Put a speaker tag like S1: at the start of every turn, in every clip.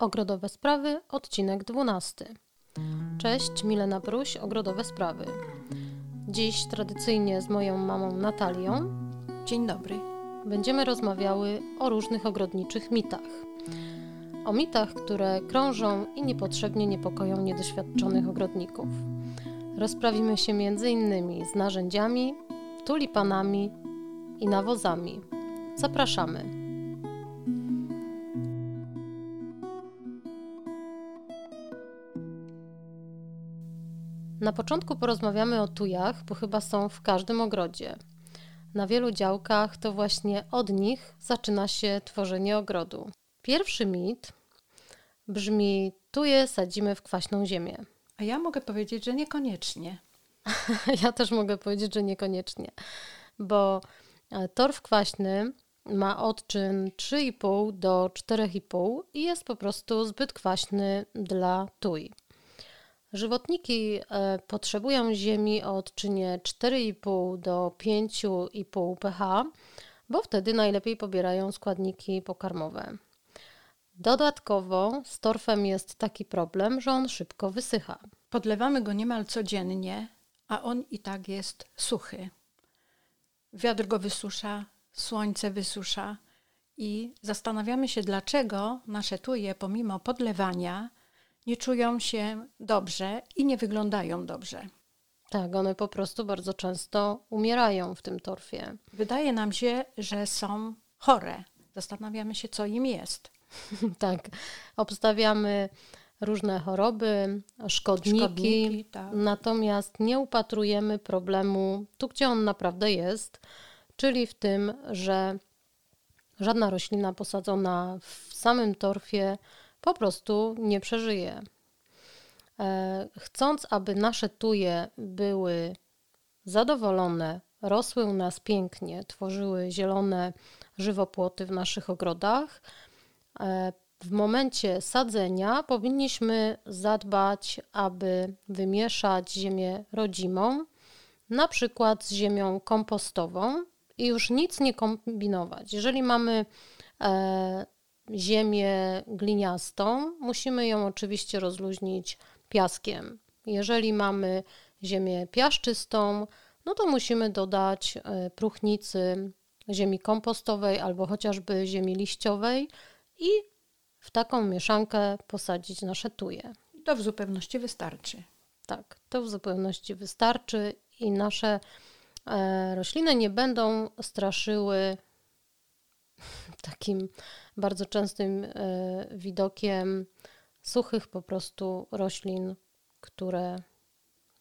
S1: Ogrodowe Sprawy, odcinek 12. Cześć, Milena Bruś, Ogrodowe Sprawy. Dziś tradycyjnie z moją mamą Natalią
S2: Dzień dobry.
S1: będziemy rozmawiały o różnych ogrodniczych mitach. O mitach, które krążą i niepotrzebnie niepokoją niedoświadczonych ogrodników. Rozprawimy się m.in. z narzędziami, tulipanami i nawozami. Zapraszamy. Na początku porozmawiamy o tujach, bo chyba są w każdym ogrodzie. Na wielu działkach to właśnie od nich zaczyna się tworzenie ogrodu. Pierwszy mit brzmi: tuje sadzimy w kwaśną ziemię.
S2: A ja mogę powiedzieć, że niekoniecznie.
S1: Ja też mogę powiedzieć, że niekoniecznie, bo e, torf kwaśny ma odczyn 3,5 do 4,5 i jest po prostu zbyt kwaśny dla tuj. Żywotniki e, potrzebują ziemi o odczynie 4,5 do 5,5 pH, bo wtedy najlepiej pobierają składniki pokarmowe. Dodatkowo z torfem jest taki problem, że on szybko wysycha.
S2: Podlewamy go niemal codziennie, a on i tak jest suchy. Wiatr go wysusza, słońce wysusza i zastanawiamy się, dlaczego nasze tuje, pomimo podlewania, nie czują się dobrze i nie wyglądają dobrze.
S1: Tak, one po prostu bardzo często umierają w tym torfie.
S2: Wydaje nam się, że są chore. Zastanawiamy się, co im jest.
S1: tak, obstawiamy różne choroby, szkodniki,
S2: Szkodniki, tak.
S1: natomiast nie upatrujemy problemu tu, gdzie on naprawdę jest, czyli w tym, że żadna roślina posadzona w samym torfie po prostu nie przeżyje. E, Chcąc, aby nasze tuje były zadowolone, rosły u nas pięknie, tworzyły zielone żywopłoty w naszych ogrodach, e, w momencie sadzenia powinniśmy zadbać, aby wymieszać ziemię rodzimą, na przykład z ziemią kompostową i już nic nie kombinować. Jeżeli mamy e, ziemię gliniastą, musimy ją oczywiście rozluźnić piaskiem. Jeżeli mamy ziemię piaszczystą, no to musimy dodać e, próchnicy ziemi kompostowej albo chociażby ziemi liściowej i w taką mieszankę posadzić nasze tuje.
S2: To w zupełności wystarczy.
S1: Tak, to w zupełności wystarczy i nasze e, rośliny nie będą straszyły takim bardzo częstym e, widokiem suchych po prostu roślin, które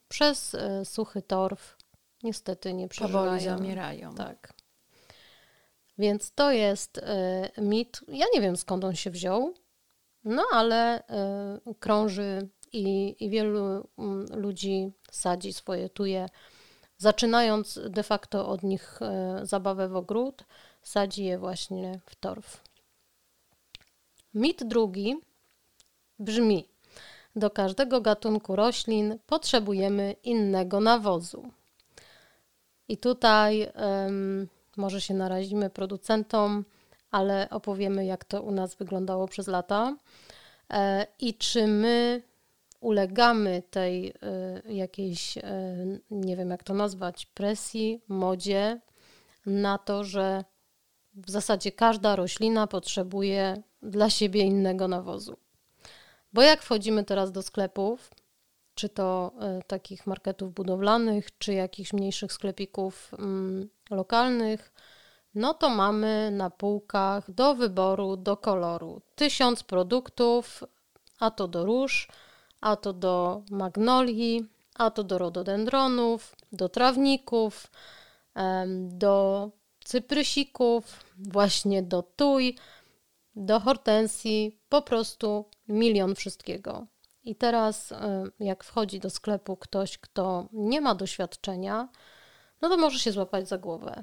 S1: przez e, suchy torf niestety nie
S2: Powoli
S1: przeżywają.
S2: zamierają.
S1: Tak. Więc to jest e, mit. Ja nie wiem skąd on się wziął, no ale krąży i, i wielu mm, ludzi sadzi swoje tuje, zaczynając de facto od nich zabawę w ogród, sadzi je właśnie w torf. Mit drugi brzmi: Do każdego gatunku roślin potrzebujemy innego nawozu. I tutaj em, może się narazimy producentom, ale opowiemy, jak to u nas wyglądało przez lata e, i czy my ulegamy tej e, jakiejś, e, nie wiem jak to nazwać, presji, modzie na to, że w zasadzie każda roślina potrzebuje dla siebie innego nawozu. Bo jak wchodzimy teraz do sklepów, czy to e, takich marketów budowlanych, czy jakichś mniejszych sklepików mm, lokalnych, no to mamy na półkach do wyboru, do koloru tysiąc produktów, a to do róż, a to do magnolii, a to do rododendronów, do trawników, em, do cyprysików, właśnie do tuj, do hortensji, po prostu milion wszystkiego. I teraz, y, jak wchodzi do sklepu ktoś, kto nie ma doświadczenia, no to może się złapać za głowę.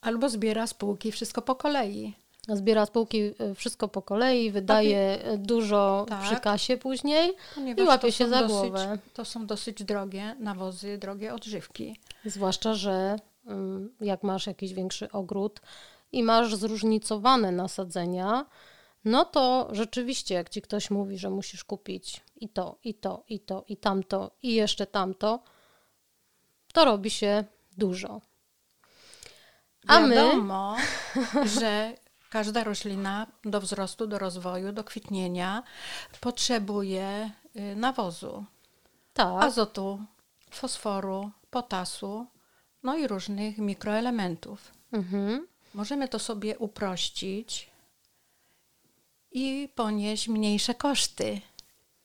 S2: Albo zbiera z półki wszystko po kolei.
S1: Zbiera z półki y, wszystko po kolei, wydaje dużo
S2: Tak.
S1: przy kasie później
S2: Ponieważ
S1: i łapie się za
S2: dosyć,
S1: głowę.
S2: To są dosyć drogie nawozy, drogie odżywki.
S1: Zwłaszcza, że jak masz jakiś większy ogród i masz zróżnicowane nasadzenia, no to rzeczywiście, jak ci ktoś mówi, że musisz kupić i to, i to, i to, i tamto, i jeszcze tamto, to robi się dużo.
S2: A Wiadomo, my... że każda roślina do wzrostu, do rozwoju, do kwitnienia potrzebuje y, nawozu. Tak. Azotu, fosforu, potasu, no i różnych mikroelementów. Mhm. Możemy to sobie uprościć i ponieść mniejsze koszty.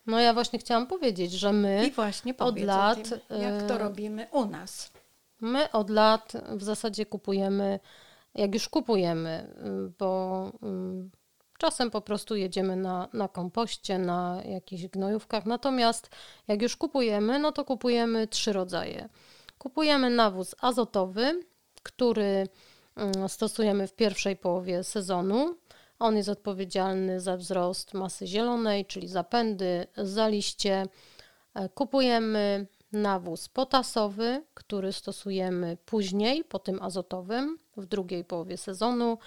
S1: No ja właśnie chciałam powiedzieć, że my
S2: I właśnie od lat tym, jak to y, robimy u nas.
S1: My od lat w zasadzie kupujemy, jak już kupujemy, y, bo y, czasem po prostu jedziemy na, na kompoście, na jakichś gnojówkach. Natomiast jak już kupujemy, no to kupujemy trzy rodzaje. Kupujemy nawóz azotowy, który stosujemy w pierwszej połowie sezonu. On jest odpowiedzialny za wzrost masy zielonej, czyli zapędy, za liście. E, kupujemy nawóz potasowy, który stosujemy później, po tym azotowym, w drugiej połowie sezonu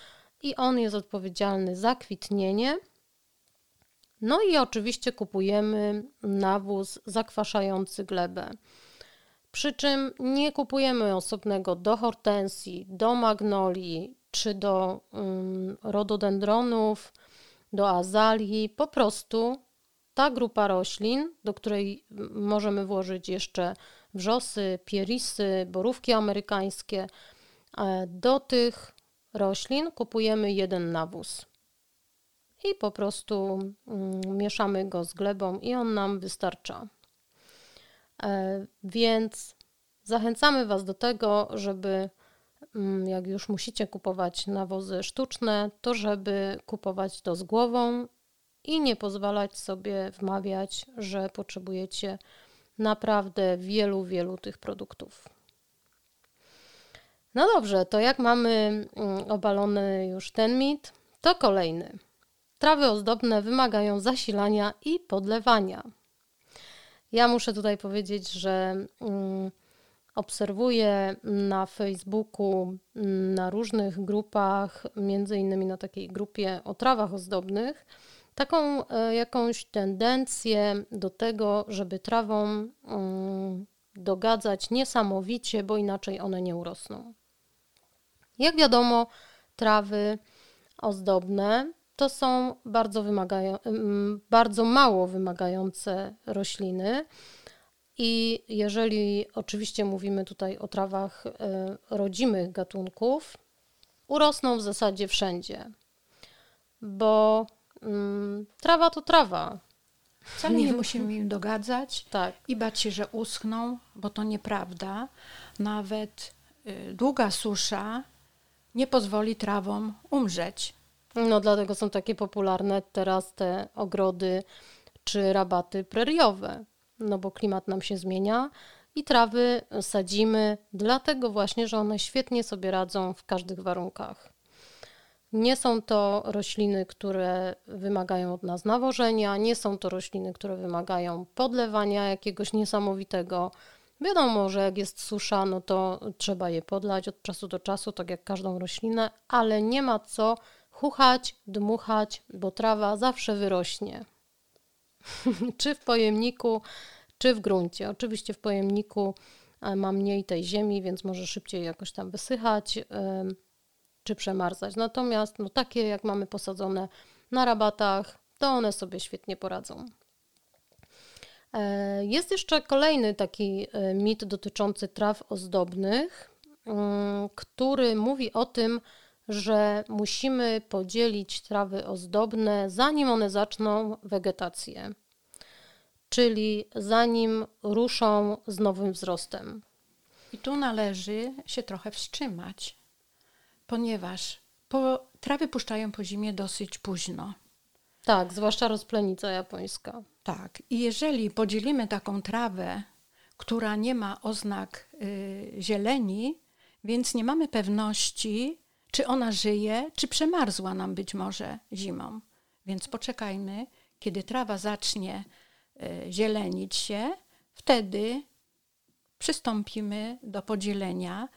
S1: i on jest odpowiedzialny za kwitnienie. No i oczywiście kupujemy nawóz zakwaszający glebę. Przy czym nie kupujemy osobnego do hortensji, do magnolii czy do um, rododendronów, do azalii. Po prostu ta grupa roślin, do której możemy włożyć jeszcze wrzosy, pierisy, borówki amerykańskie, e, do tych roślin kupujemy jeden nawóz. I po prostu um, mieszamy go z glebą i on nam wystarcza. E, więc zachęcamy Was do tego, żeby mm, jak już musicie kupować nawozy sztuczne, to żeby kupować to z głową i nie pozwalać sobie wmawiać, że potrzebujecie naprawdę wielu, wielu tych produktów. No dobrze, to jak mamy mm, obalony już ten mit, to kolejny. Trawy ozdobne wymagają zasilania i podlewania. Ja muszę tutaj powiedzieć, że mm, obserwuję na Facebooku, mm, na różnych grupach, między innymi na takiej grupie o trawach ozdobnych, taką e, jakąś tendencję do tego, żeby trawom mm, dogadzać niesamowicie, bo inaczej one nie urosną. Jak wiadomo, trawy ozdobne to są bardzo, wymagają, bardzo mało wymagające rośliny. I jeżeli oczywiście mówimy tutaj o trawach e, rodzimych gatunków, urosną w zasadzie wszędzie, bo mm, trawa to trawa.
S2: Wcale nie musimy im dogadzać tak. i bać się, że uschną, bo to nieprawda. Nawet y, długa susza nie pozwoli trawom umrzeć.
S1: No dlatego są takie popularne teraz te ogrody czy rabaty preriowe. No bo klimat nam się zmienia i trawy sadzimy, dlatego właśnie, że one świetnie sobie radzą w każdych warunkach. Nie są to rośliny, które wymagają od nas nawożenia, nie są to rośliny, które wymagają podlewania jakiegoś niesamowitego. Wiadomo, że jak jest susza, no to trzeba je podlać od czasu do czasu, tak jak każdą roślinę, ale nie ma co chuchać, dmuchać, bo trawa zawsze wyrośnie. czy w pojemniku, czy w gruncie. Oczywiście w pojemniku e, ma mniej tej ziemi, więc może szybciej jakoś tam wysychać czy przemarzać. Natomiast no, takie jak mamy posadzone na rabatach, to one sobie świetnie poradzą. E, jest jeszcze kolejny taki e, mit dotyczący traw ozdobnych, mm, który mówi o tym, że musimy podzielić trawy ozdobne, zanim one zaczną wegetację, czyli zanim ruszą z nowym wzrostem.
S2: I tu należy się trochę wstrzymać, ponieważ po, trawy puszczają po zimie dosyć późno.
S1: Tak, zwłaszcza rozplenica japońska.
S2: Tak, i jeżeli podzielimy taką trawę, która nie ma oznak y, zieleni, więc nie mamy pewności, czy ona żyje, czy przemarzła nam być może zimą. Więc poczekajmy, kiedy trawa zacznie e, zielenić się, wtedy przystąpimy do podzielenia.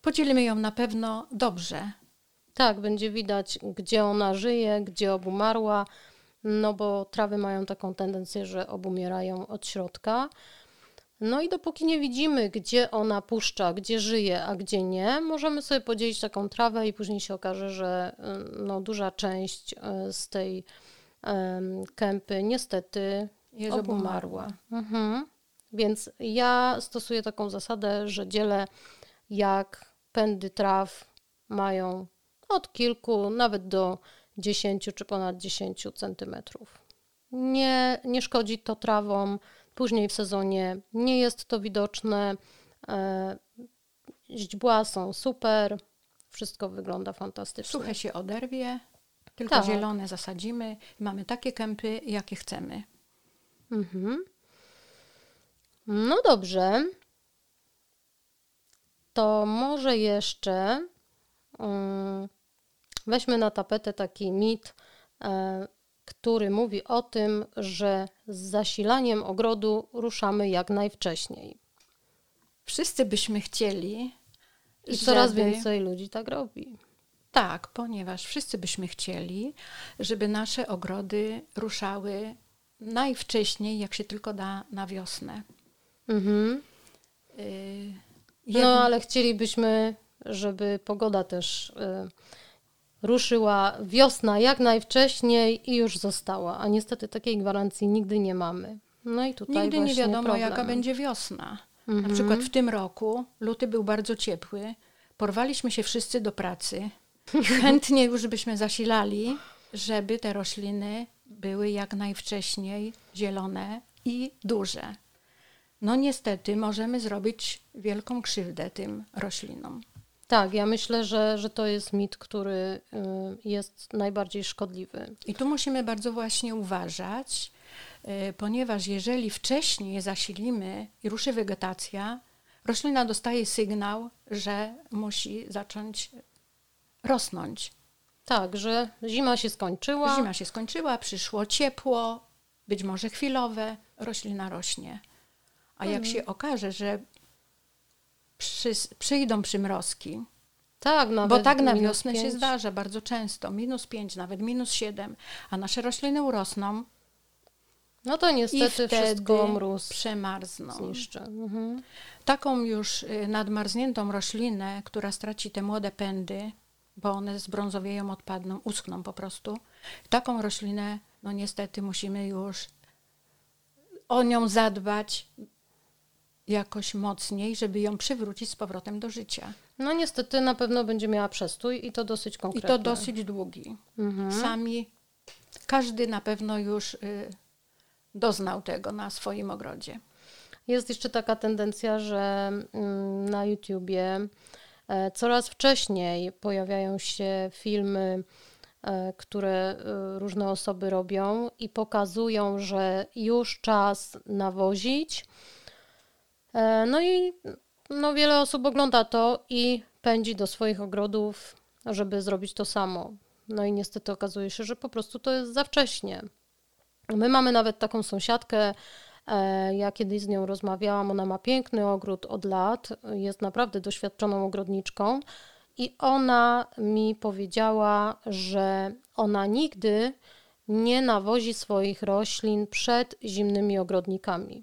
S2: Podzielimy ją na pewno dobrze,
S1: Tak, będzie widać, gdzie ona żyje, gdzie obumarła, no bo trawy mają taką tendencję, że obumierają od środka. No i dopóki nie widzimy, gdzie ona puszcza, gdzie żyje, a gdzie nie, możemy sobie podzielić taką trawę i później się okaże, że no, duża część e, z tej um, kępy niestety
S2: Jest
S1: obumarła. Mhm. Więc ja stosuję taką zasadę, że dzielę jak pędy traw mają od kilku, nawet do 10 czy ponad 10 centymetrów. Nie, nie szkodzi to trawom, później w sezonie nie jest to widoczne. E, źdźbła są super, wszystko wygląda fantastycznie.
S2: Suche się oderwie, tylko tak. zielone zasadzimy i mamy takie kępy, jakie chcemy.
S1: Mhm. No dobrze. To może jeszcze um, weźmy na tapetę taki mit, e, który mówi o tym, że z zasilaniem ogrodu ruszamy jak najwcześniej.
S2: Wszyscy byśmy chcieli.
S1: I coraz żeby... więcej ludzi tak robi.
S2: Tak, ponieważ wszyscy byśmy chcieli, żeby nasze ogrody ruszały najwcześniej, jak się tylko da, na wiosnę.
S1: Mhm. Y no, ale chcielibyśmy, żeby pogoda też y ruszyła wiosna jak najwcześniej i już została, a niestety takiej gwarancji nigdy nie mamy. No i tutaj
S2: Nigdy nie wiadomo,
S1: problem.
S2: jaka będzie wiosna. Mhm. Na przykład w tym roku luty był bardzo ciepły, porwaliśmy się wszyscy do pracy i chętnie już byśmy zasilali, żeby te rośliny były jak najwcześniej zielone i duże. No niestety możemy zrobić wielką krzywdę tym roślinom.
S1: Tak, ja myślę, że, że to jest mit, który y, jest najbardziej szkodliwy.
S2: I tu musimy bardzo właśnie uważać, y, ponieważ jeżeli wcześniej zasilimy i ruszy wegetacja, roślina dostaje sygnał, że musi zacząć rosnąć.
S1: Tak, że zima się skończyła.
S2: Zima się skończyła, przyszło ciepło, być może chwilowe, roślina rośnie. A jak mhm. się okaże, że przy, przyjdą przymrozki.
S1: Tak,
S2: Bo tak na wiosnę pięć. się zdarza bardzo często. Minus 5, nawet minus 7, a nasze rośliny urosną.
S1: No to niestety wszystko mróz
S2: przemarzną.
S1: Zniszczy. Mhm.
S2: Taką już y, nadmarzniętą roślinę, która straci te młode pędy, bo one zbrązowieją, odpadną, uschną po prostu. Taką roślinę, no niestety musimy już o nią zadbać, jakoś mocniej, żeby ją przywrócić z powrotem do życia.
S1: No niestety na pewno będzie miała przestój i to dosyć konkretny.
S2: I to dosyć długi. Mhm. Sami, każdy na pewno już y, doznał tego na swoim ogrodzie.
S1: Jest jeszcze taka tendencja, że y, na YouTubie y, coraz wcześniej pojawiają się filmy, e, które e, różne osoby robią i pokazują, że już czas nawozić E, no i no, wiele osób ogląda to i pędzi do swoich ogrodów, żeby zrobić to samo. No i niestety okazuje się, że po prostu to jest za wcześnie. My mamy nawet taką sąsiadkę, e, ja kiedyś z nią rozmawiałam, ona ma piękny ogród od lat, jest naprawdę doświadczoną ogrodniczką i ona mi powiedziała, że ona nigdy nie nawozi swoich roślin przed zimnymi ogrodnikami.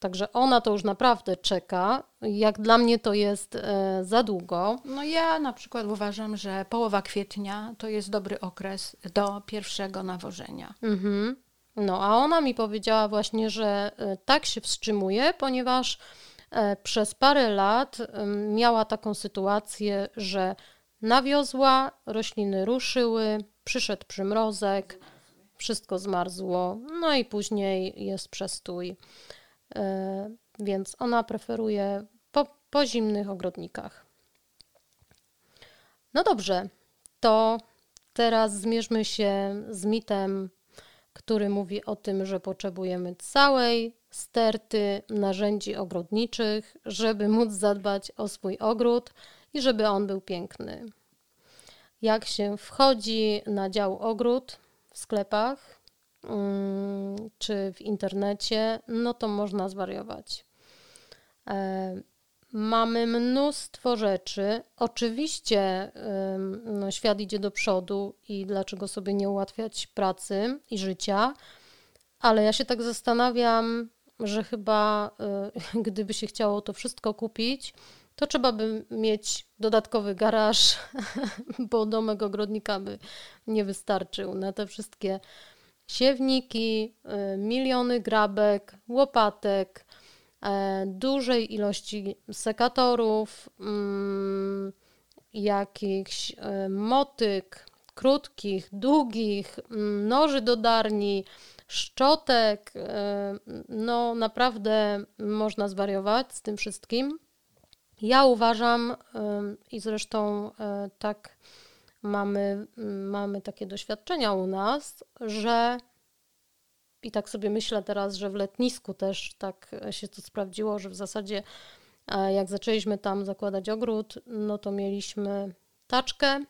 S1: Także ona to już naprawdę czeka. Jak dla mnie to jest e, za długo.
S2: No ja na przykład uważam, że połowa kwietnia to jest dobry okres do pierwszego nawożenia.
S1: Mhm. No a ona mi powiedziała właśnie, że e, tak się wstrzymuje, ponieważ e, przez parę lat miała taką sytuację, że nawiozła, rośliny ruszyły, przyszedł przymrozek, wszystko zmarzło, no i później jest przestój. E, więc ona preferuje po, po zimnych ogrodnikach. No dobrze, to teraz zmierzmy się z mitem, który mówi o tym, że potrzebujemy całej sterty narzędzi ogrodniczych, żeby móc zadbać o swój ogród i żeby on był piękny. Jak się wchodzi na dział ogród w sklepach, czy w internecie, no to można zwariować. E, mamy mnóstwo rzeczy. Oczywiście no, świat idzie do przodu i dlaczego sobie nie ułatwiać pracy i życia, ale ja się tak zastanawiam, że chyba y, gdyby się chciało to wszystko kupić, to trzeba by mieć dodatkowy garaż, bo domek ogrodnika by nie wystarczył na te wszystkie siewniki, y, miliony grabek, łopatek, e, dużej ilości sekatorów, mm, jakichś e, motyk, krótkich, długich, mm, noży do darni, szczotek. No, naprawdę można zwariować z tym wszystkim. Ja uważam i zresztą tak mamy, mamy takie doświadczenia u nas, że i tak sobie myślę teraz, że w letnisku też tak się to sprawdziło, że w zasadzie jak zaczęliśmy tam zakładać ogród, no to mieliśmy taczkę,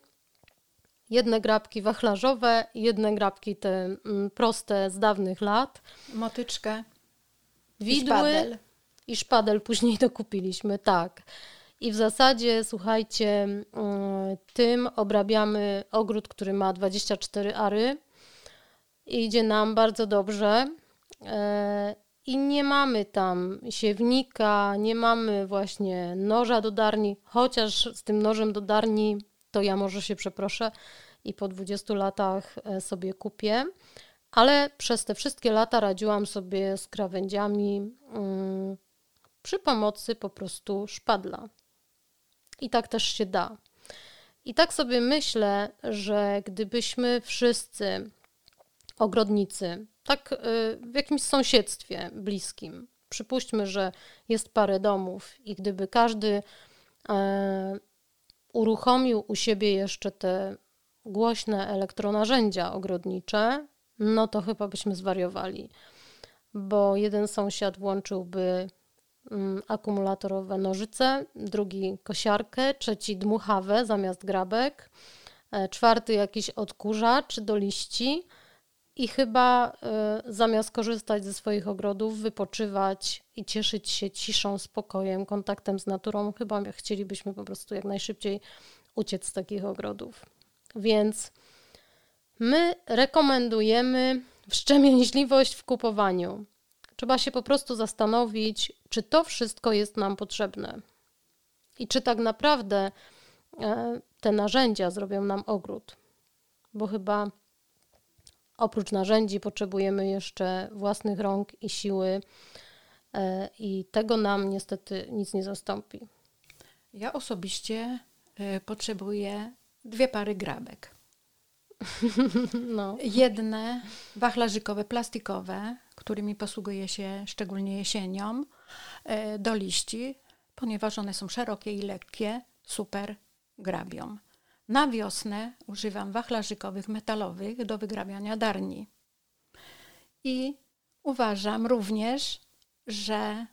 S1: jedne grabki wachlarzowe, jedne grabki te mm, proste z dawnych lat.
S2: Motyczkę.
S1: Widły i szpadel. I szpadel później dokupiliśmy, tak. I w zasadzie, słuchajcie, mm, tym obrabiamy ogród, który ma 24 ary. Idzie nam bardzo dobrze. E, I nie mamy tam siewnika, nie mamy właśnie noża do darni, chociaż z tym nożem do darni to ja może się przeproszę i po 20 latach e, sobie kupię. Ale przez te wszystkie lata radziłam sobie z krawędziami mm, przy pomocy po prostu szpadla. I tak też się da. I tak sobie myślę, że gdybyśmy wszyscy ogrodnicy, tak y, w jakimś sąsiedztwie bliskim, przypuśćmy, że jest parę domów i gdyby każdy e, uruchomił u siebie jeszcze te głośne elektronarzędzia ogrodnicze, no to chyba byśmy zwariowali, bo jeden sąsiad włączyłby akumulatorowe nożyce, drugi kosiarkę, trzeci dmuchawę zamiast grabek, e, czwarty jakiś odkurzacz do liści i chyba y, zamiast korzystać ze swoich ogrodów, wypoczywać i cieszyć się ciszą, spokojem, kontaktem z naturą, chyba chcielibyśmy po prostu jak najszybciej uciec z takich ogrodów. Więc my rekomendujemy wstrzemięźliwość w kupowaniu. Trzeba się po prostu zastanowić, czy to wszystko jest nam potrzebne i czy tak naprawdę e, te narzędzia zrobią nam ogród. Bo chyba oprócz narzędzi potrzebujemy jeszcze własnych rąk i siły, e, i tego nam niestety nic nie zastąpi.
S2: Ja osobiście e, potrzebuję dwie pary grabek. No. Jedne wachlarzykowe, plastikowe, którymi posługuje się szczególnie jesienią, e, do liści, ponieważ one są szerokie i lekkie, super grabią. Na wiosnę używam wachlarzykowych metalowych do wygrabiania darni. I uważam również, że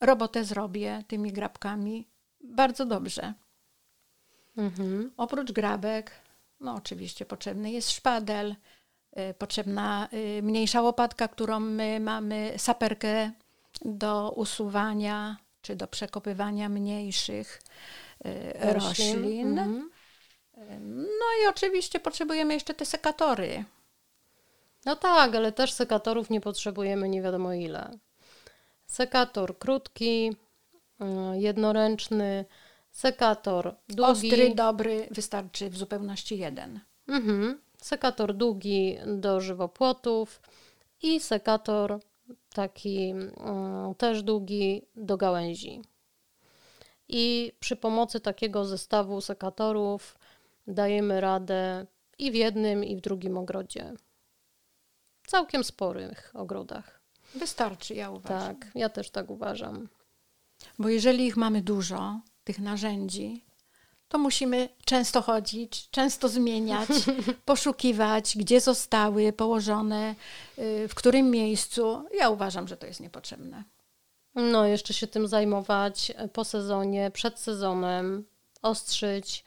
S2: robotę zrobię tymi grabkami bardzo dobrze. Mhm. Oprócz grabek, no oczywiście potrzebny jest szpadel, potrzebna y, mniejsza łopatka, którą my mamy, saperkę do usuwania czy do przekopywania mniejszych y, roślin. roślin. Mhm. No i oczywiście potrzebujemy jeszcze te sekatory.
S1: No tak, ale też sekatorów nie potrzebujemy nie wiadomo ile. Sekator krótki, jednoręczny, sekator długi.
S2: Ostry, dobry, wystarczy w zupełności jeden.
S1: Mhm sekator długi do żywopłotów i sekator taki mm, też długi do gałęzi. I przy pomocy takiego zestawu sekatorów dajemy radę i w jednym, i w drugim ogrodzie. Całkiem sporych ogrodach.
S2: Wystarczy, ja uważam.
S1: Tak, ja też tak uważam.
S2: Bo jeżeli ich mamy dużo, tych narzędzi, to musimy często chodzić, często zmieniać, poszukiwać, gdzie zostały położone, y, w którym miejscu. Ja uważam, że to jest niepotrzebne.
S1: No, jeszcze się tym zajmować po sezonie, przed sezonem, ostrzyć,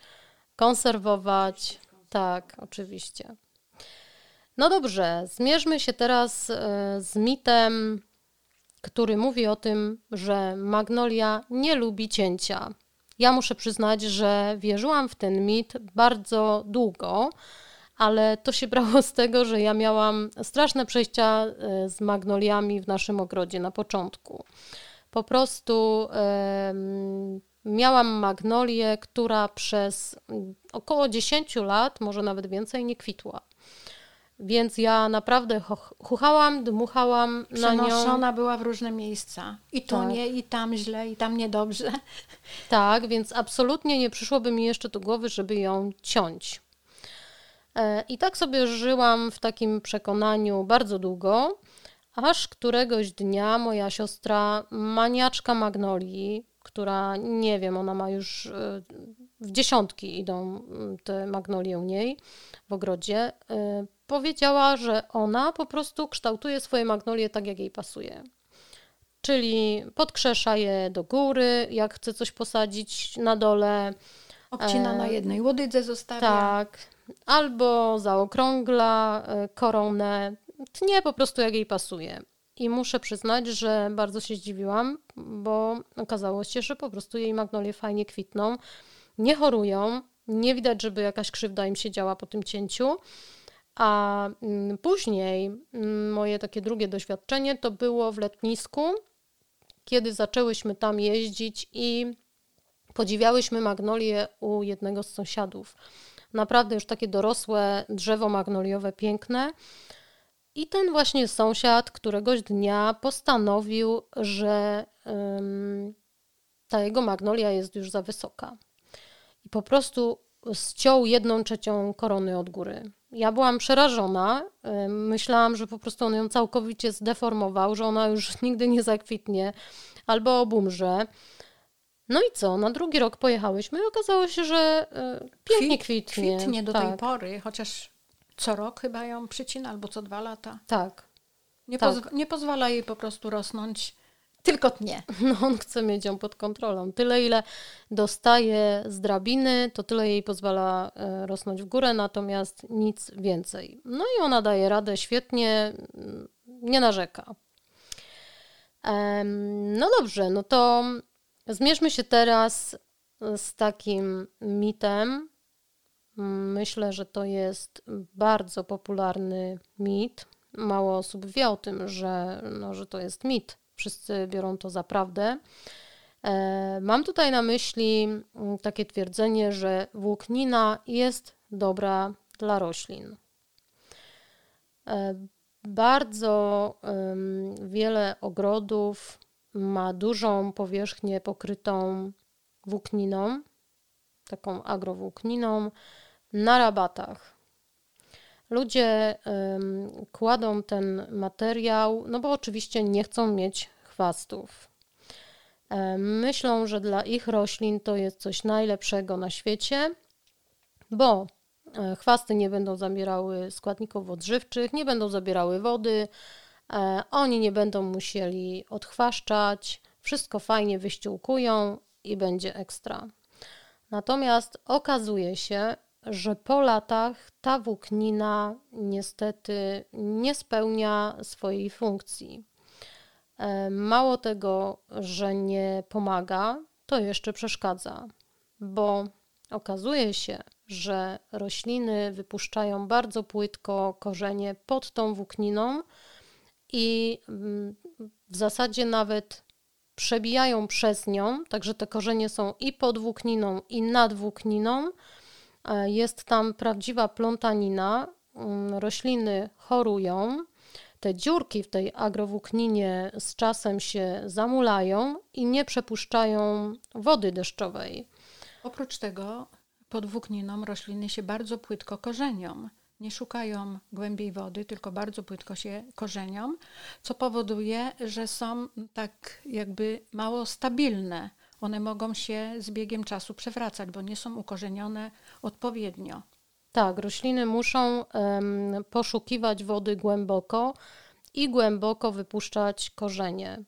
S1: konserwować. Tak, oczywiście. No dobrze, zmierzmy się teraz y, z mitem który mówi o tym, że magnolia nie lubi cięcia. Ja muszę przyznać, że wierzyłam w ten mit bardzo długo, ale to się brało z tego, że ja miałam straszne przejścia e, z magnoliami w naszym ogrodzie na początku. Po prostu miałam magnolię, która przez około 10 lat, może nawet więcej, nie kwitła. Więc ja naprawdę chuchałam, dmuchałam na nią.
S2: Przenoszona była w różne miejsca. I tu tak. nie, i tam źle, i tam niedobrze.
S1: Tak, więc absolutnie nie przyszłoby mi jeszcze do głowy, żeby ją ciąć. E, I tak sobie żyłam w takim przekonaniu bardzo długo, aż któregoś dnia moja siostra, maniaczka magnolii, która nie wiem, ona ma już e, w dziesiątki idą te magnolie u niej w ogrodzie, e, powiedziała, że ona po prostu kształtuje swoje magnolie tak, jak jej pasuje. Czyli podkrzesza je do góry, jak chce coś posadzić na dole.
S2: Obcina na jednej łodydze zostawia.
S1: Tak. Albo zaokrągla e, koronę. Tnie po prostu jak jej pasuje. I muszę przyznać, że bardzo się zdziwiłam, bo okazało się, że po prostu jej magnolie fajnie kwitną, nie chorują, nie widać, żeby jakaś krzywda im się działa po tym cięciu. A mm, później mm, moje takie drugie doświadczenie to było w letnisku, kiedy zaczęłyśmy tam jeździć i podziwiałyśmy magnolie u jednego z sąsiadów. Naprawdę już takie dorosłe drzewo magnoliowe, piękne. I ten właśnie sąsiad któregoś dnia postanowił, że um, ta jego magnolia jest już za wysoka. I po prostu ściął jedną trzecią korony od góry. Ja byłam przerażona. Myślałam, że po prostu on ją całkowicie zdeformował, że ona już nigdy nie zakwitnie albo obumrze. No i co? Na drugi rok pojechałyśmy i okazało się, że e, pięknie kwitnie.
S2: Kwitnie do tak. tej pory, chociaż co rok chyba ją przycina albo co dwa lata.
S1: Tak.
S2: Nie, tak. Pozw- nie pozwala jej po prostu rosnąć tylko tnie.
S1: No on chce mieć ją pod kontrolą. Tyle, ile dostaje z drabiny, to tyle jej pozwala e, rosnąć w górę, natomiast nic więcej. No i ona daje radę świetnie, mm, nie narzeka. No dobrze, no to zmierzmy się teraz z takim mitem. Myślę, że to jest bardzo popularny mit. Mało osób wie o tym, że, no, że to jest mit wszyscy biorą to za prawdę. E, mam tutaj na myśli mm, takie twierdzenie, że włóknina jest dobra dla roślin. E, bardzo wiele ogrodów ma dużą powierzchnię pokrytą włókniną, taką agrowłókniną, na rabatach. Ludzie kładą ten materiał, no bo oczywiście nie chcą mieć chwastów. Myślą, że dla ich roślin to jest coś najlepszego na świecie, bo e, chwasty nie będą zabierały składników odżywczych, nie będą zabierały wody, e, oni nie będą musieli odchwaszczać, wszystko fajnie wyściółkują i będzie ekstra. Natomiast okazuje się, że po latach ta włóknina niestety nie spełnia swojej funkcji. E, mało tego, że nie pomaga, to jeszcze przeszkadza, bo okazuje się, że rośliny wypuszczają bardzo płytko korzenie pod tą włókniną i mm, w zasadzie nawet przebijają przez nią, także te korzenie są i pod włókniną, i nad włókniną jest tam prawdziwa plątanina, mm, rośliny chorują, te dziurki w tej agrowłókninie z czasem się zamulają i nie przepuszczają wody deszczowej.
S2: Oprócz tego pod włókniną rośliny się bardzo płytko korzenią. Nie szukają głębiej wody, tylko bardzo płytko się korzenią, co powoduje, że są tak jakby mało stabilne one mogą się z biegiem czasu przewracać, bo nie są ukorzenione odpowiednio.
S1: Tak, rośliny muszą um, poszukiwać wody głęboko i głęboko wypuszczać korzenie.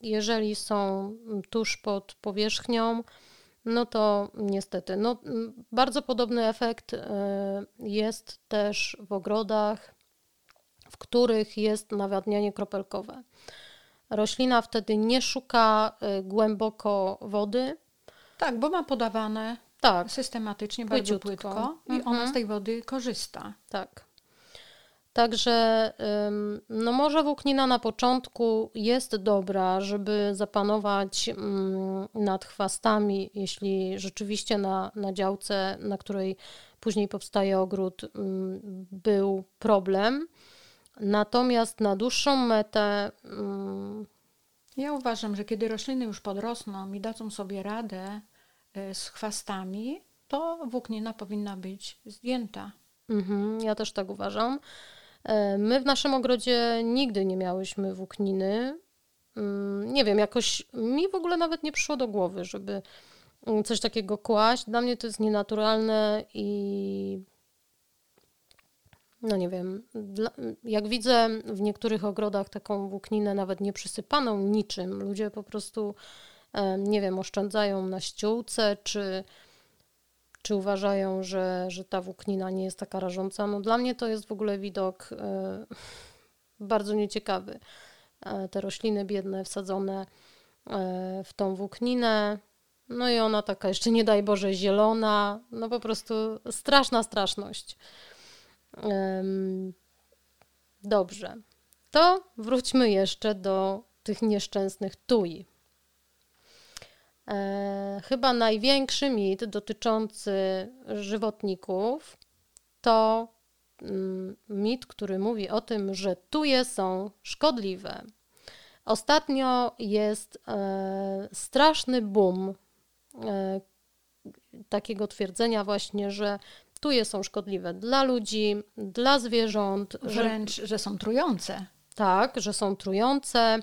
S1: Jeżeli są tuż pod powierzchnią, no to niestety. No, bardzo podobny efekt e, jest też w ogrodach, w których jest nawadnianie kropelkowe. Roślina wtedy nie szuka y, głęboko wody.
S2: Tak, bo ma podawane
S1: Tak,
S2: systematycznie, bardzo
S1: Płyciutko.
S2: płytko i
S1: Mhm.
S2: ona z tej wody korzysta.
S1: tak. Także no może włóknina na początku jest dobra, żeby zapanować mm, nad chwastami, jeśli rzeczywiście na, na działce, na której później powstaje ogród, mm, był problem. Natomiast na dłuższą metę mm,
S2: Ja uważam, że kiedy rośliny już podrosną i dadzą sobie radę e, z chwastami, to włóknina powinna być zdjęta.
S1: Mhm, ja też tak uważam. E, My w naszym ogrodzie nigdy nie miałyśmy włókniny. Mm, Nie wiem, jakoś mi w ogóle nawet nie przyszło do głowy, żeby mm, coś takiego kłaść. Dla mnie to jest nienaturalne i no nie wiem, dla, jak widzę w niektórych ogrodach taką włókninę nawet nie przysypaną niczym, ludzie po prostu, nie wiem, oszczędzają na ściółce, czy, czy uważają, że, że ta włóknina nie jest taka rażąca. No dla mnie to jest w ogóle widok e, bardzo nieciekawy. E, te rośliny biedne wsadzone e, w tą włókninę, no i ona taka jeszcze nie daj Boże zielona, no po prostu straszna straszność. Dobrze. To wróćmy jeszcze do tych nieszczęsnych tuj. E, chyba największy mit dotyczący żywotników to mm, mit, który mówi o tym, że tuje są szkodliwe. Ostatnio jest e, straszny boom e, takiego twierdzenia właśnie, że tuje są szkodliwe dla ludzi, dla zwierząt, że
S2: Wręcz, że są trujące.
S1: tak, że są trujące.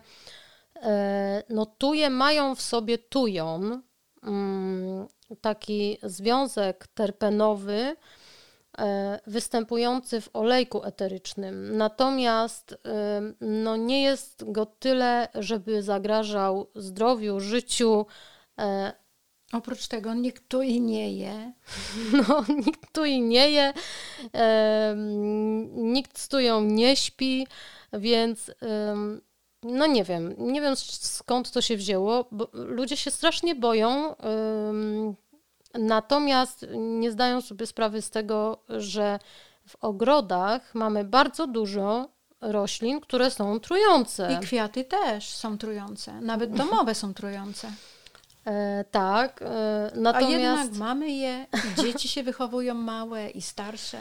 S1: E, No tuje mają w sobie tujon, mm, taki związek terpenowy e, występujący w olejku eterycznym. Natomiast e, no, nie jest go tyle, żeby zagrażał zdrowiu, życiu. E,
S2: Oprócz tego nikt tu i nie je.
S1: No, nikt tu i nie je, em, nikt z tują nie śpi, więc em, no nie wiem, nie wiem skąd to się wzięło, bo ludzie się strasznie boją, em, natomiast nie zdają sobie sprawy z tego, że w ogrodach mamy bardzo dużo roślin, które są trujące.
S2: I kwiaty też są trujące. Nawet domowe są trujące.
S1: E, tak, e,
S2: A
S1: natomiast...
S2: jednak mamy je dzieci się wychowują małe i starsze.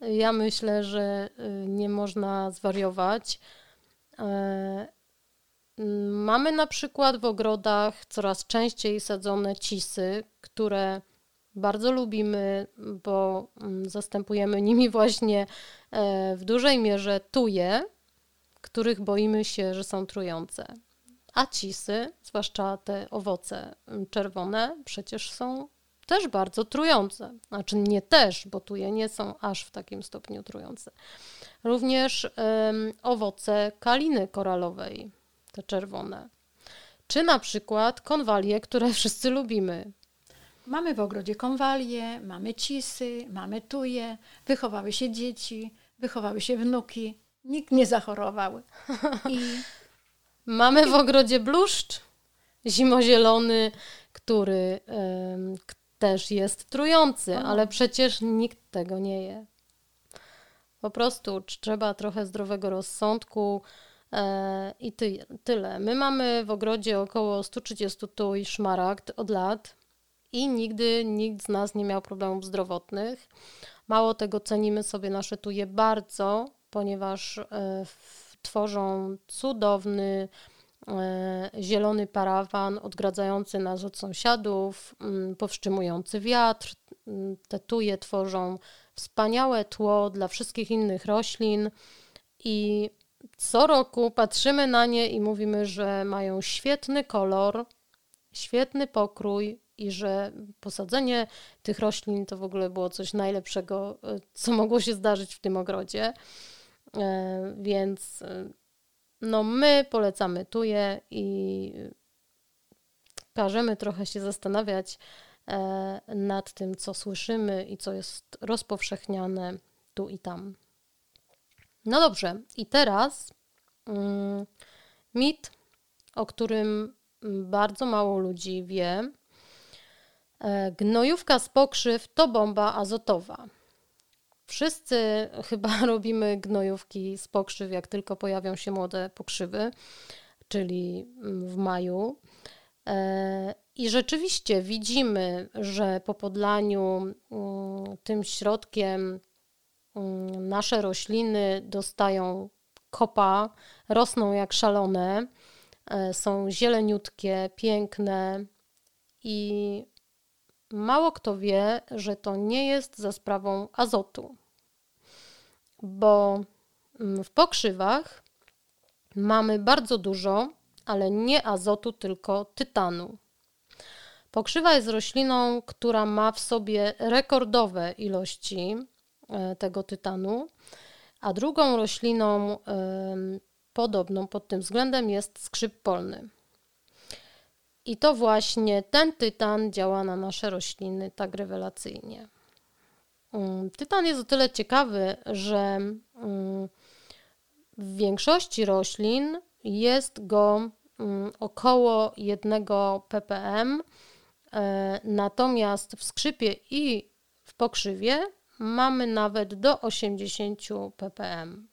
S1: Ja myślę, że y, nie można zwariować. E, Mamy na przykład w ogrodach coraz częściej sadzone cisy, które bardzo lubimy, bo mm, zastępujemy nimi właśnie e, w dużej mierze tuje, których boimy się, że są trujące. A cisy, zwłaszcza te owoce mm, czerwone, przecież są też bardzo trujące. Znaczy nie też, bo tuje nie są aż w takim stopniu trujące. Również em, owoce kaliny koralowej, te czerwone. Czy na przykład konwalie, które wszyscy lubimy.
S2: Mamy w ogrodzie konwalie, mamy cisy, mamy tuje, wychowały się dzieci, wychowały się wnuki. Nikt nie zachorował. I
S1: Mamy w ogrodzie bluszcz zimozielony, który też jest trujący, ale przecież nikt tego nie je. Po prostu tr- trzeba trochę zdrowego rozsądku e, i ty, tyle. My mamy w ogrodzie około 130 tuj szmaragd od lat i nigdy nikt z nas nie miał problemów zdrowotnych. Mało tego, cenimy sobie nasze tuje bardzo, ponieważ e, w- tworzą cudowny, e, zielony parawan odgradzający nas od sąsiadów, mm, powstrzymujący wiatr. Mm, Te tuje tworzą wspaniałe tło dla wszystkich innych roślin i co roku patrzymy na nie i mówimy, że mają świetny kolor, świetny pokrój i że posadzenie tych roślin to w ogóle było coś najlepszego, e, co mogło się zdarzyć w tym ogrodzie. E, Więc e, no my polecamy tuje i każemy trochę się zastanawiać e, nad tym, co słyszymy i co jest rozpowszechniane tu i tam. No dobrze, i teraz mm, mit o którym bardzo mało ludzi wie. Gnojówka z pokrzyw to bomba azotowa. Wszyscy chyba robimy gnojówki z pokrzyw, jak tylko pojawią się młode pokrzywy, czyli w maju. E, I rzeczywiście widzimy, że po podlaniu mm, tym środkiem mm, nasze rośliny dostają kopa, rosną jak szalone, e, są zieleniutkie, piękne i mało kto wie, że to nie jest za sprawą azotu, bo mm, w pokrzywach mamy bardzo dużo, ale nie azotu, tylko tytanu. Pokrzywa jest rośliną, która ma w sobie rekordowe ilości e, tego tytanu, a drugą rośliną podobną pod tym względem jest skrzyp polny. I to właśnie ten tytan działa na nasze rośliny tak rewelacyjnie. Mm, tytan jest o tyle ciekawy, że mm, w większości roślin jest go mm, około 1 ppm, e, natomiast w skrzypie i w pokrzywie mamy nawet do 80 ppm.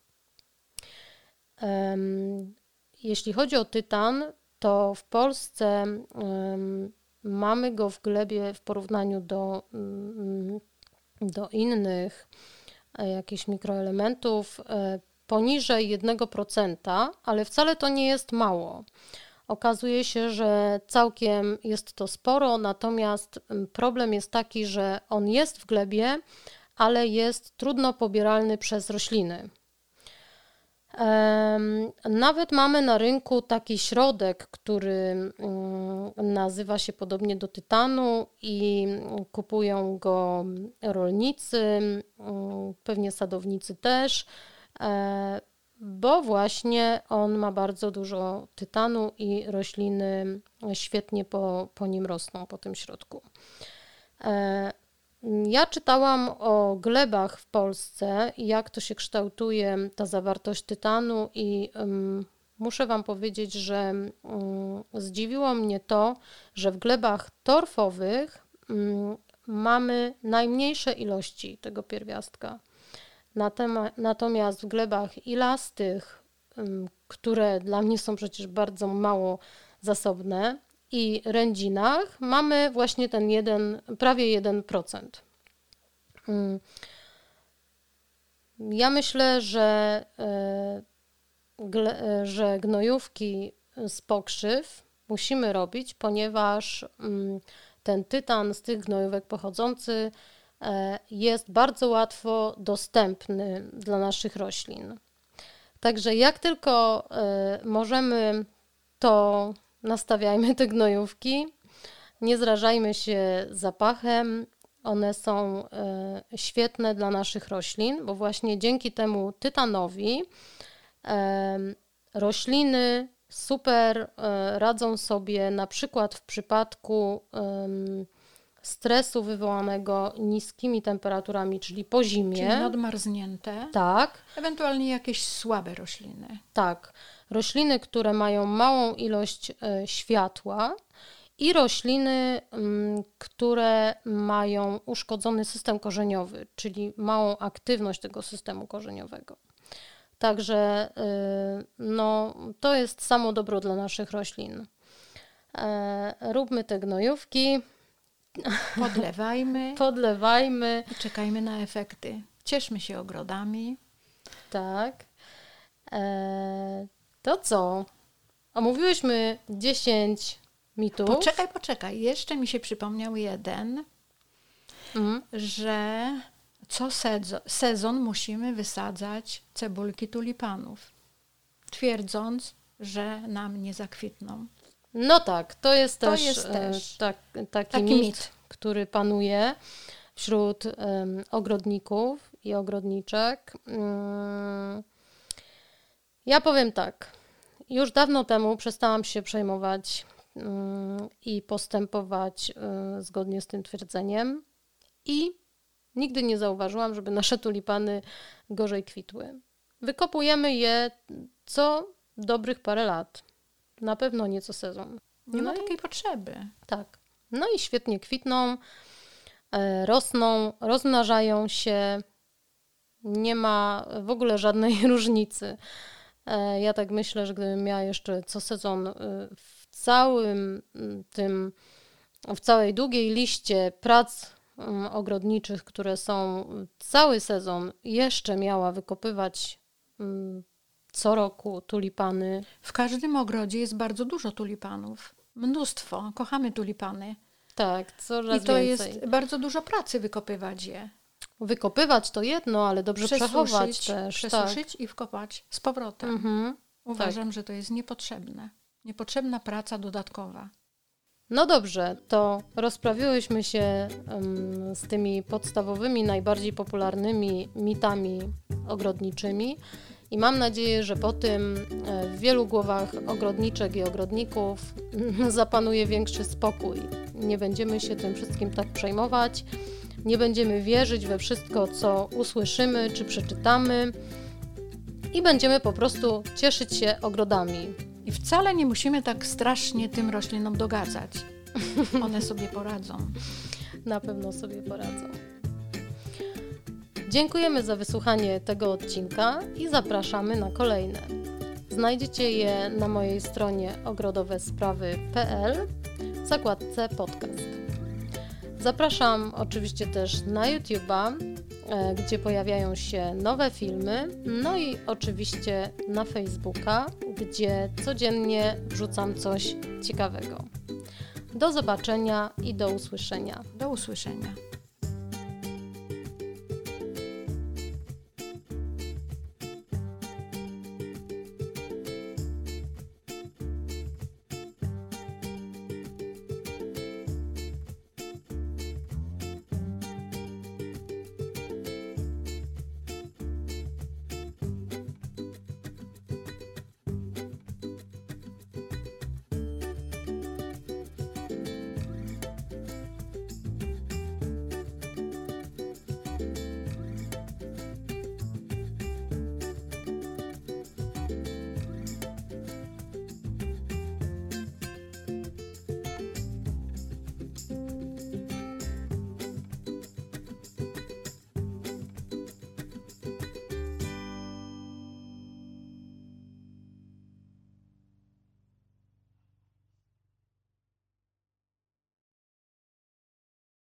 S1: Jeśli chodzi o tytan, to w Polsce mamy go w glebie w porównaniu do, do innych e, jakichś mikroelementów e, poniżej 1%, ale wcale to nie jest mało. Okazuje się, że całkiem jest to sporo, natomiast problem jest taki, że on jest w glebie, ale jest trudno pobieralny przez rośliny. Nawet mamy na rynku taki środek, który mm, nazywa się podobnie do tytanu i kupują go rolnicy, mm, pewnie sadownicy też, e, bo właśnie on ma bardzo dużo tytanu i rośliny świetnie po, po nim rosną, po tym środku. Ja czytałam o glebach w Polsce jak to się kształtuje ta zawartość tytanu i um, muszę Wam powiedzieć, że um, zdziwiło mnie to, że w glebach torfowych um, mamy najmniejsze ilości tego pierwiastka. Natomiast w glebach ilastych, które dla mnie są przecież bardzo mało zasobne, i rędzinach mamy właśnie ten jeden, prawie 1%. Mm. Ja myślę, że, e, e, że gnojówki z pokrzyw musimy robić, ponieważ mm, ten tytan z tych gnojówek pochodzący e, jest bardzo łatwo dostępny dla naszych roślin. Także jak tylko możemy to nastawiajmy te gnojówki, nie zrażajmy się zapachem. One są e, świetne dla naszych roślin, bo właśnie dzięki temu tytanowi e, rośliny super e, radzą sobie na przykład w przypadku stresu wywołanego niskimi temperaturami, czyli po zimie. Czyli
S2: nadmarznięte.
S1: Tak.
S2: Ewentualnie jakieś słabe rośliny.
S1: Tak rośliny, które mają małą ilość e, światła i rośliny, mm, które mają uszkodzony system korzeniowy, czyli małą aktywność tego systemu korzeniowego. Także e, no, to jest samo dobro dla naszych roślin. E, róbmy te gnojówki.
S2: Podlewajmy.
S1: Podlewajmy.
S2: I czekajmy na efekty. Cieszmy się ogrodami.
S1: Tak. To co? Omówiłyśmy 10 mitów.
S2: Poczekaj, poczekaj. Jeszcze mi się przypomniał jeden, mhm. że co sezon, sezon musimy wysadzać cebulki tulipanów, twierdząc, że nam nie zakwitną.
S1: No tak, to jest to też, jest e, też tak, taki, taki mit, mit, który panuje wśród um, ogrodników i ogrodniczek. Um, ja powiem tak. Już dawno temu przestałam się przejmować mm, i postępować y, zgodnie z tym twierdzeniem, i nigdy nie zauważyłam, żeby nasze tulipany gorzej kwitły. Wykopujemy je co dobrych parę lat. Na pewno nie co sezon.
S2: Nie
S1: No
S2: ma
S1: i-
S2: takiej potrzeby.
S1: Tak. No i świetnie kwitną, e, rosną, rozmnażają się. Nie ma w ogóle żadnej różnicy. E, Ja tak myślę, że gdybym miała jeszcze co sezon e, w całym tym, w całej długiej liście prac ogrodniczych, które są cały sezon, jeszcze miała wykopywać co roku tulipany,
S2: W każdym ogrodzie jest bardzo dużo tulipanów. Mnóstwo. Kochamy tulipany.
S1: tak, coraz
S2: I to
S1: więcej.
S2: jest bardzo dużo pracy wykopywać je.
S1: Wykopywać to jedno, ale dobrze przechować też. Tak.
S2: przesuszyć i wkopać z powrotem.
S1: Mhm.
S2: Uważam, że to jest niepotrzebne. Niepotrzebna praca dodatkowa.
S1: No dobrze, to rozprawiłyśmy się em, z tymi podstawowymi, najbardziej popularnymi mitami ogrodniczymi i mam nadzieję, że po tym e, w wielu głowach ogrodniczek i ogrodników zapanuje większy spokój. Nie będziemy się tym wszystkim tak przejmować, nie będziemy wierzyć we wszystko, co usłyszymy czy przeczytamy i będziemy po prostu cieszyć się ogrodami.
S2: I wcale nie musimy tak strasznie tym roślinom dogadzać. One sobie poradzą.
S1: na pewno sobie poradzą. Dziękujemy za wysłuchanie tego odcinka i zapraszamy na kolejne. Znajdziecie je na mojej stronie ogrodowesprawy.pl w zakładce podcast. Zapraszam oczywiście też na YouTube'a, e, gdzie pojawiają się nowe filmy, no i oczywiście na Facebooka, gdzie codziennie wrzucam coś ciekawego. Do zobaczenia i do usłyszenia.
S2: Do usłyszenia.